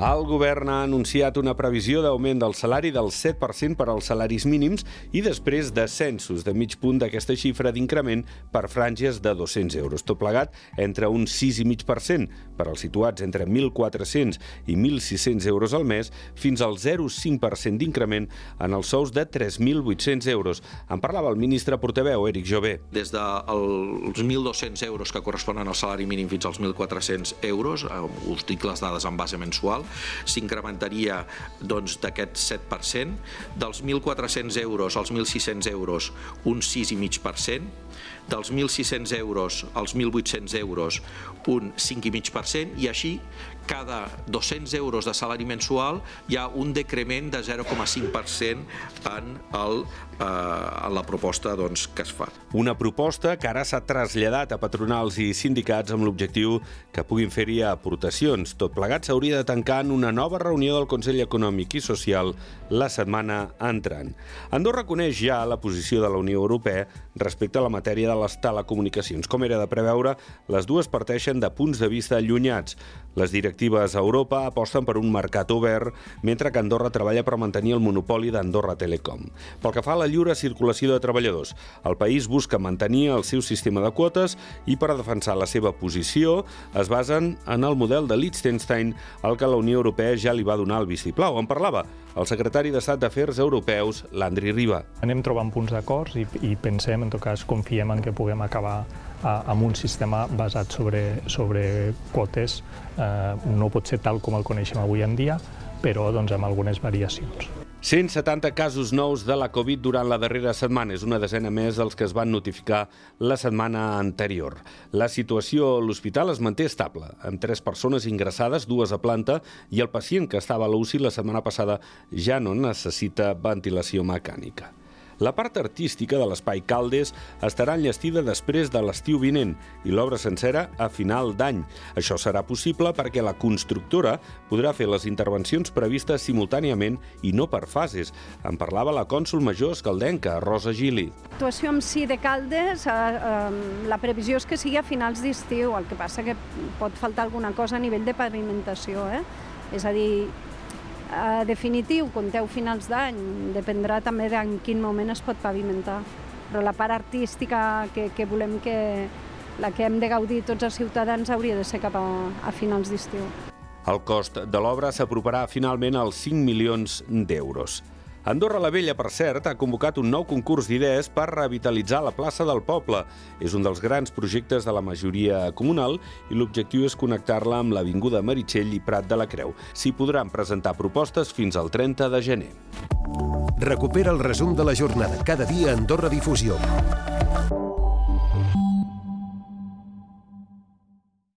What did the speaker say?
El govern ha anunciat una previsió d'augment del salari del 7% per als salaris mínims i després descensos de mig punt d'aquesta xifra d'increment per franges de 200 euros. Tot plegat entre un 6,5% per als situats entre 1.400 i 1.600 euros al mes fins al 0,5% d'increment en els sous de 3.800 euros. En parlava el ministre portaveu, Eric Jové. Des dels 1.200 euros que corresponen al salari mínim fins als 1.400 euros, us dic les dades en base mensual, s'incrementaria doncs, d'aquest 7%, dels 1.400 euros als 1.600 euros un 6,5%, dels 1.600 euros als 1.800 euros un 5,5% i així cada 200 euros de salari mensual hi ha un decrement de 0,5% en, el, eh, en la proposta doncs, que es fa. Una proposta que ara s'ha traslladat a patronals i sindicats amb l'objectiu que puguin fer-hi aportacions. Tot plegat s'hauria de tancar en una nova reunió del Consell Econòmic i Social la setmana entrant. Andorra coneix ja la posició de la Unió Europea respecte a la matèria de les telecomunicacions. Com era de preveure, les dues parteixen de punts de vista allunyats. Les directives a Europa aposten per un mercat obert, mentre que Andorra treballa per mantenir el monopoli d'Andorra Telecom. Pel que fa a la lliure circulació de treballadors, el país busca mantenir el seu sistema de quotes i per a defensar la seva posició es basen en el model de Liechtenstein, al que la Unió Europea ja li va donar el vistiplau. En parlava el secretari d'Estat d'Afers Europeus, Landry Riba. Anem trobant punts d'acords i, i pensem, en tot cas, confiem en que puguem acabar amb un sistema basat sobre, sobre quotes. Eh, no pot ser tal com el coneixem avui en dia, però doncs, amb algunes variacions. 170 casos nous de la Covid durant la darrera setmana. És una desena més dels que es van notificar la setmana anterior. La situació a l'hospital es manté estable, amb tres persones ingressades, dues a planta, i el pacient que estava a l'UCI la setmana passada ja no necessita ventilació mecànica. La part artística de l'Espai Caldes estarà enllestida després de l'estiu vinent i l'obra sencera a final d'any. Això serà possible perquè la constructora podrà fer les intervencions previstes simultàniament i no per fases. En parlava la cònsul major escaldenca, Rosa Gili. L'actuació en si de Caldes, eh, eh, la previsió és que sigui a finals d'estiu, el que passa que pot faltar alguna cosa a nivell de pavimentació, eh? És a dir, eh, definitiu, compteu finals d'any, dependrà també en quin moment es pot pavimentar. Però la part artística que, que volem que la que hem de gaudir tots els ciutadans hauria de ser cap a, a finals d'estiu. El cost de l'obra s'aproparà finalment als 5 milions d'euros. Andorra la Vella, per cert, ha convocat un nou concurs d'idees per revitalitzar la plaça del poble. És un dels grans projectes de la majoria comunal i l'objectiu és connectar-la amb l'Avinguda Meritxell i Prat de la Creu. S'hi podran presentar propostes fins al 30 de gener. Recupera el resum de la jornada cada dia a Andorra Difusió.